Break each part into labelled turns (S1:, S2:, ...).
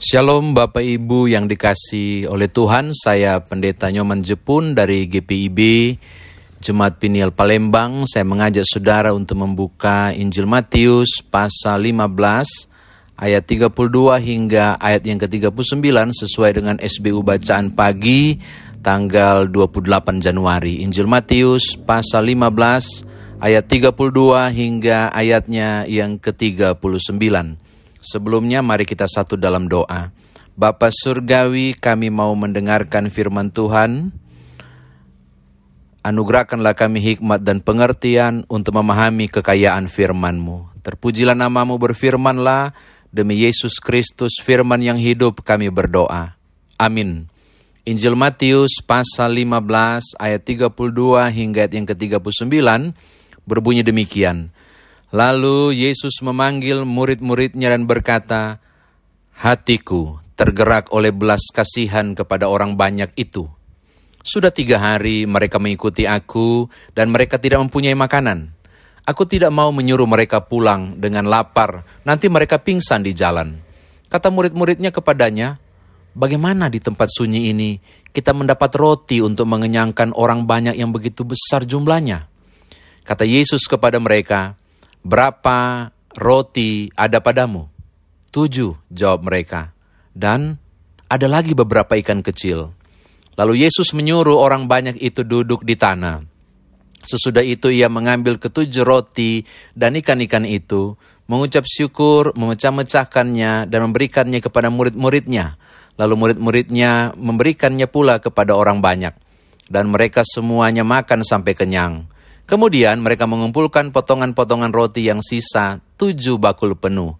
S1: Shalom Bapak Ibu yang dikasih oleh Tuhan, saya Pendeta Nyoman Jepun dari GPIB Jemaat Piniel Palembang. Saya mengajak saudara untuk membuka Injil Matius pasal 15 ayat 32 hingga ayat yang ke-39 sesuai dengan SBU bacaan pagi tanggal 28 Januari. Injil Matius pasal 15 ayat 32 hingga ayatnya yang ke-39. Sebelumnya mari kita satu dalam doa. Bapa Surgawi kami mau mendengarkan firman Tuhan. Anugerahkanlah kami hikmat dan pengertian untuk memahami kekayaan firman-Mu. Terpujilah namamu berfirmanlah, demi Yesus Kristus firman yang hidup kami berdoa. Amin. Injil Matius pasal 15 ayat 32 hingga ayat yang ke-39 berbunyi demikian. Lalu Yesus memanggil murid-muridnya dan berkata, Hatiku tergerak oleh belas kasihan kepada orang banyak itu. Sudah tiga hari mereka mengikuti aku dan mereka tidak mempunyai makanan. Aku tidak mau menyuruh mereka pulang dengan lapar, nanti mereka pingsan di jalan. Kata murid-muridnya kepadanya, Bagaimana di tempat sunyi ini kita mendapat roti untuk mengenyangkan orang banyak yang begitu besar jumlahnya? Kata Yesus kepada mereka, Berapa roti ada padamu? Tujuh, jawab mereka. Dan ada lagi beberapa ikan kecil. Lalu Yesus menyuruh orang banyak itu duduk di tanah. Sesudah itu ia mengambil ketujuh roti dan ikan-ikan itu, mengucap syukur, memecah-mecahkannya, dan memberikannya kepada murid-muridnya. Lalu murid-muridnya memberikannya pula kepada orang banyak. Dan mereka semuanya makan sampai kenyang. Kemudian mereka mengumpulkan potongan-potongan roti yang sisa tujuh bakul penuh.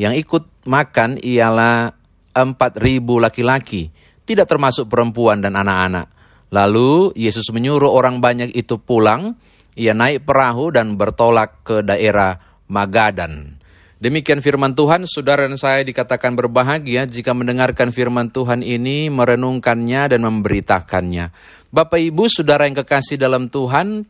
S1: Yang ikut makan ialah empat ribu laki-laki, tidak termasuk perempuan dan anak-anak. Lalu Yesus menyuruh orang banyak itu pulang, ia naik perahu dan bertolak ke daerah Magadan. Demikian firman Tuhan, saudara dan saya dikatakan berbahagia jika mendengarkan firman Tuhan ini, merenungkannya dan memberitakannya. Bapak Ibu, saudara yang kekasih dalam Tuhan,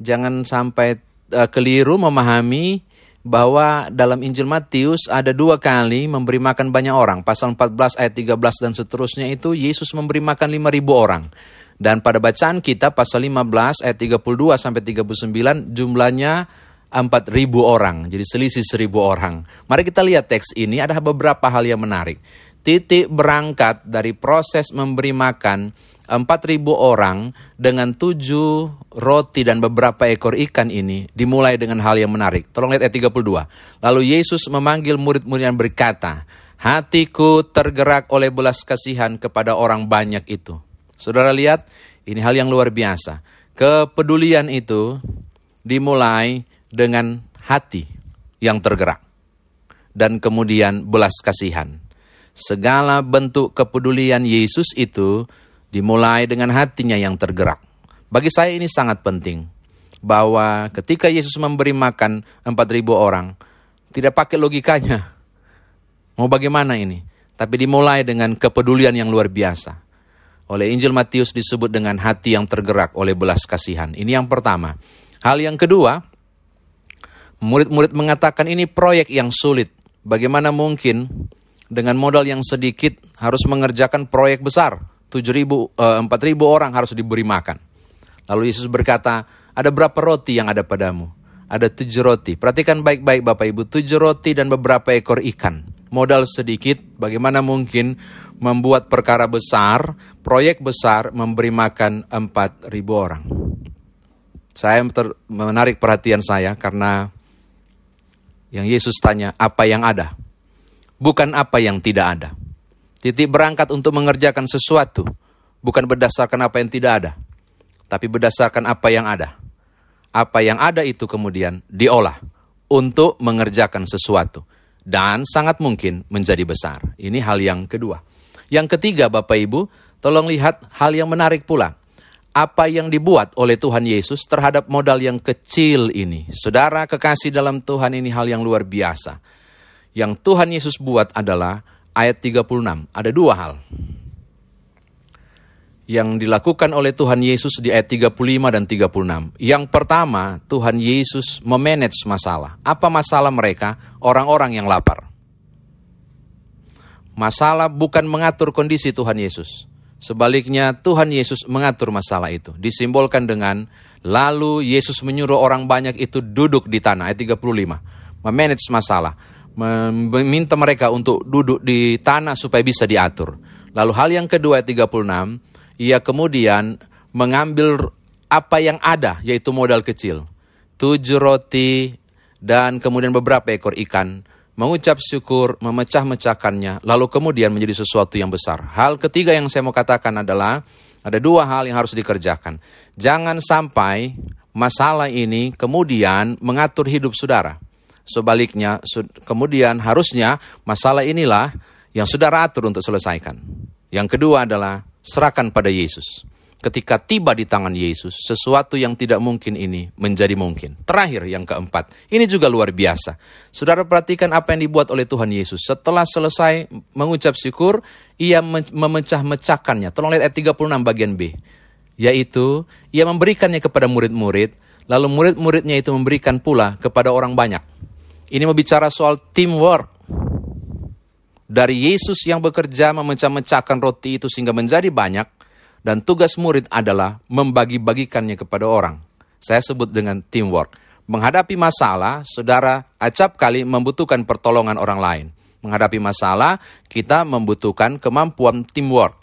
S1: jangan sampai uh, keliru memahami bahwa dalam Injil Matius ada dua kali memberi makan banyak orang. Pasal 14 ayat 13 dan seterusnya itu Yesus memberi makan 5000 orang. Dan pada bacaan kita pasal 15 ayat 32 sampai 39 jumlahnya 4000 orang. Jadi selisih 1000 orang. Mari kita lihat teks ini ada beberapa hal yang menarik. Titik berangkat dari proses memberi makan 4.000 orang dengan tujuh roti dan beberapa ekor ikan ini dimulai dengan hal yang menarik. Tolong lihat ayat 32. Lalu Yesus memanggil murid-murid yang berkata, Hatiku tergerak oleh belas kasihan kepada orang banyak itu. Saudara lihat, ini hal yang luar biasa. Kepedulian itu dimulai dengan hati yang tergerak. Dan kemudian belas kasihan. Segala bentuk kepedulian Yesus itu dimulai dengan hatinya yang tergerak. Bagi saya ini sangat penting bahwa ketika Yesus memberi makan 4.000 orang, tidak pakai logikanya. Mau bagaimana ini? Tapi dimulai dengan kepedulian yang luar biasa. Oleh Injil Matius disebut dengan hati yang tergerak oleh belas kasihan. Ini yang pertama. Hal yang kedua, murid-murid mengatakan ini proyek yang sulit. Bagaimana mungkin dengan modal yang sedikit harus mengerjakan proyek besar? 7.000, uh, 4.000 orang harus diberi makan. Lalu Yesus berkata, ada berapa roti yang ada padamu? Ada tujuh roti. Perhatikan baik-baik Bapak Ibu, tujuh roti dan beberapa ekor ikan. Modal sedikit, bagaimana mungkin membuat perkara besar, proyek besar memberi makan 4.000 orang. Saya menarik perhatian saya karena yang Yesus tanya, apa yang ada? Bukan apa yang tidak ada. Titik berangkat untuk mengerjakan sesuatu bukan berdasarkan apa yang tidak ada, tapi berdasarkan apa yang ada. Apa yang ada itu kemudian diolah untuk mengerjakan sesuatu dan sangat mungkin menjadi besar. Ini hal yang kedua. Yang ketiga, Bapak Ibu, tolong lihat hal yang menarik pula. Apa yang dibuat oleh Tuhan Yesus terhadap modal yang kecil ini. Saudara kekasih dalam Tuhan ini hal yang luar biasa. Yang Tuhan Yesus buat adalah ayat 36. Ada dua hal yang dilakukan oleh Tuhan Yesus di ayat 35 dan 36. Yang pertama, Tuhan Yesus memanage masalah. Apa masalah mereka? Orang-orang yang lapar. Masalah bukan mengatur kondisi Tuhan Yesus. Sebaliknya Tuhan Yesus mengatur masalah itu. Disimbolkan dengan lalu Yesus menyuruh orang banyak itu duduk di tanah ayat 35. Memanage masalah, meminta mereka untuk duduk di tanah supaya bisa diatur. Lalu hal yang kedua ayat 36, ia kemudian mengambil apa yang ada yaitu modal kecil. Tujuh roti dan kemudian beberapa ekor ikan mengucap syukur, memecah-mecahkannya, lalu kemudian menjadi sesuatu yang besar. Hal ketiga yang saya mau katakan adalah ada dua hal yang harus dikerjakan. Jangan sampai masalah ini kemudian mengatur hidup saudara. Sebaliknya, kemudian harusnya masalah inilah yang saudara atur untuk selesaikan. Yang kedua adalah serahkan pada Yesus ketika tiba di tangan Yesus, sesuatu yang tidak mungkin ini menjadi mungkin. Terakhir yang keempat, ini juga luar biasa. Saudara perhatikan apa yang dibuat oleh Tuhan Yesus. Setelah selesai mengucap syukur, ia memecah-mecahkannya. Tolong lihat ayat 36 bagian B. Yaitu, ia memberikannya kepada murid-murid, lalu murid-muridnya itu memberikan pula kepada orang banyak. Ini membicara soal teamwork. Dari Yesus yang bekerja memecah-mecahkan roti itu sehingga menjadi banyak, dan tugas murid adalah membagi-bagikannya kepada orang. Saya sebut dengan teamwork. Menghadapi masalah, saudara acap kali membutuhkan pertolongan orang lain. Menghadapi masalah, kita membutuhkan kemampuan teamwork.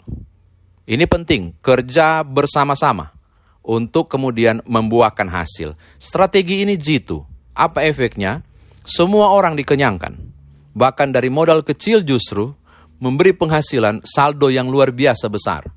S1: Ini penting, kerja bersama-sama untuk kemudian membuahkan hasil. Strategi ini jitu. Apa efeknya? Semua orang dikenyangkan. Bahkan dari modal kecil justru memberi penghasilan saldo yang luar biasa besar.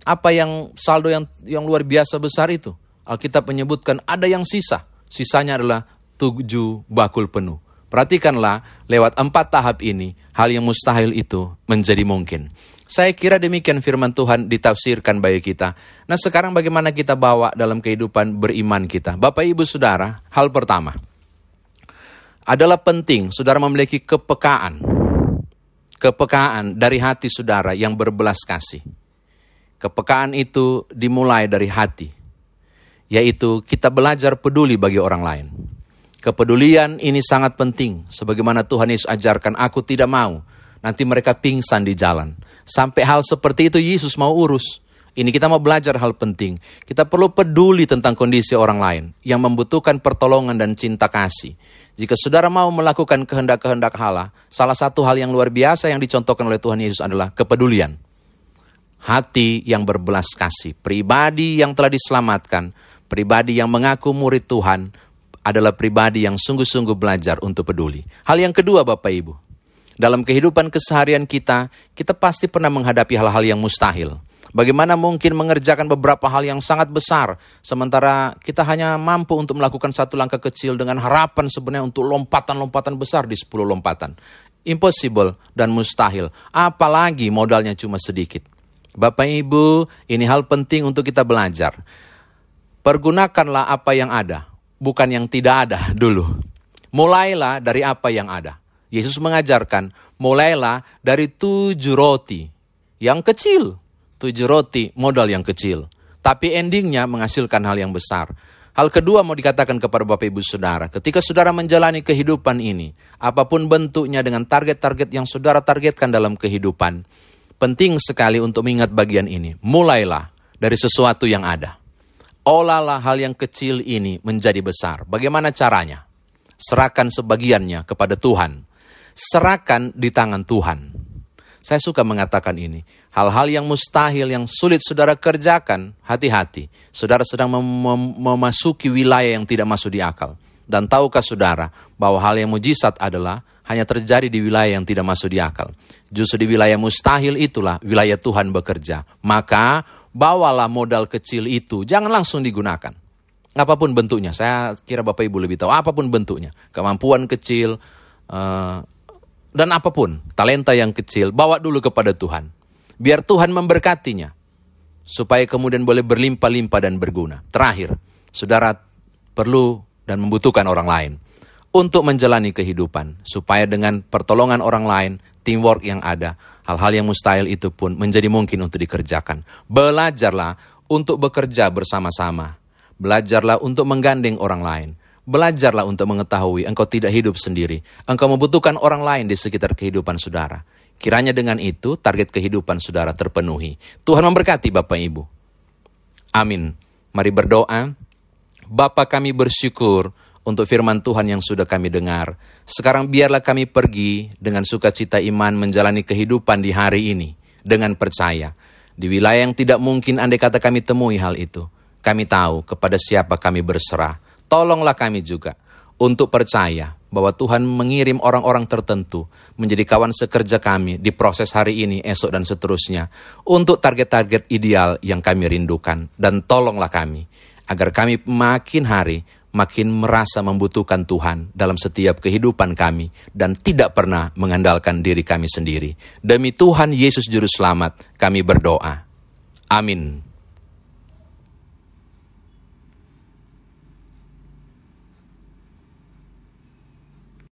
S1: Apa yang saldo yang yang luar biasa besar itu? Alkitab menyebutkan ada yang sisa. Sisanya adalah tujuh bakul penuh. Perhatikanlah lewat empat tahap ini, hal yang mustahil itu menjadi mungkin. Saya kira demikian firman Tuhan ditafsirkan bagi kita. Nah sekarang bagaimana kita bawa dalam kehidupan beriman kita? Bapak ibu saudara, hal pertama. Adalah penting saudara memiliki kepekaan. Kepekaan dari hati saudara yang berbelas kasih. Kepekaan itu dimulai dari hati, yaitu kita belajar peduli bagi orang lain. Kepedulian ini sangat penting, sebagaimana Tuhan Yesus ajarkan, aku tidak mau nanti mereka pingsan di jalan. Sampai hal seperti itu Yesus mau urus. Ini kita mau belajar hal penting. Kita perlu peduli tentang kondisi orang lain yang membutuhkan pertolongan dan cinta kasih. Jika saudara mau melakukan kehendak-kehendak Allah, salah satu hal yang luar biasa yang dicontohkan oleh Tuhan Yesus adalah kepedulian hati yang berbelas kasih, pribadi yang telah diselamatkan, pribadi yang mengaku murid Tuhan adalah pribadi yang sungguh-sungguh belajar untuk peduli. Hal yang kedua Bapak Ibu, dalam kehidupan keseharian kita, kita pasti pernah menghadapi hal-hal yang mustahil. Bagaimana mungkin mengerjakan beberapa hal yang sangat besar, sementara kita hanya mampu untuk melakukan satu langkah kecil dengan harapan sebenarnya untuk lompatan-lompatan besar di 10 lompatan. Impossible dan mustahil, apalagi modalnya cuma sedikit. Bapak Ibu, ini hal penting untuk kita belajar. Pergunakanlah apa yang ada, bukan yang tidak ada dulu. Mulailah dari apa yang ada. Yesus mengajarkan, mulailah dari tujuh roti yang kecil. Tujuh roti modal yang kecil. Tapi endingnya menghasilkan hal yang besar. Hal kedua mau dikatakan kepada Bapak Ibu Saudara, ketika Saudara menjalani kehidupan ini, apa pun bentuknya dengan target-target yang Saudara targetkan dalam kehidupan, Penting sekali untuk mengingat bagian ini. Mulailah dari sesuatu yang ada. Olahlah hal yang kecil ini menjadi besar. Bagaimana caranya? Serahkan sebagiannya kepada Tuhan. Serahkan di tangan Tuhan. Saya suka mengatakan ini. Hal-hal yang mustahil, yang sulit saudara kerjakan, hati-hati. Saudara sedang mem mem memasuki wilayah yang tidak masuk di akal. Dan tahukah saudara bahwa hal yang mujizat adalah hanya terjadi di wilayah yang tidak masuk di akal. Justru di wilayah mustahil itulah wilayah Tuhan bekerja. Maka bawalah modal kecil itu, jangan langsung digunakan. Apa pun bentuknya, saya kira Bapak Ibu lebih tahu, apa pun bentuknya. Kemampuan kecil, uh, dan apa pun, talenta yang kecil, bawa dulu kepada Tuhan. Biar Tuhan memberkatinya, supaya kemudian boleh berlimpah-limpah dan berguna. Terakhir, saudara perlu dan membutuhkan orang lain untuk menjalani kehidupan, supaya dengan pertolongan orang lain, teamwork yang ada, hal-hal yang mustahil itu pun menjadi mungkin untuk dikerjakan. Belajarlah untuk bekerja bersama-sama. Belajarlah untuk menggandeng orang lain. Belajarlah untuk mengetahui engkau tidak hidup sendiri. Engkau membutuhkan orang lain di sekitar kehidupan saudara. Kiranya dengan itu target kehidupan saudara terpenuhi. Tuhan memberkati Bapak Ibu. Amin. Mari berdoa. Bapa kami bersyukur untuk firman Tuhan yang sudah kami dengar. Sekarang biarlah kami pergi dengan sukacita iman menjalani kehidupan di hari ini dengan percaya. Di wilayah yang tidak mungkin andai kata kami temui hal itu. Kami tahu kepada siapa kami berserah tolonglah kami juga untuk percaya bahwa Tuhan mengirim orang-orang tertentu menjadi kawan sekerja kami di proses hari ini, esok, dan seterusnya untuk target-target ideal yang kami rindukan. Dan tolonglah kami agar kami makin hari makin merasa membutuhkan Tuhan dalam setiap kehidupan kami dan tidak pernah mengandalkan diri kami sendiri. Demi Tuhan Yesus Juru Selamat, kami berdoa. Amin.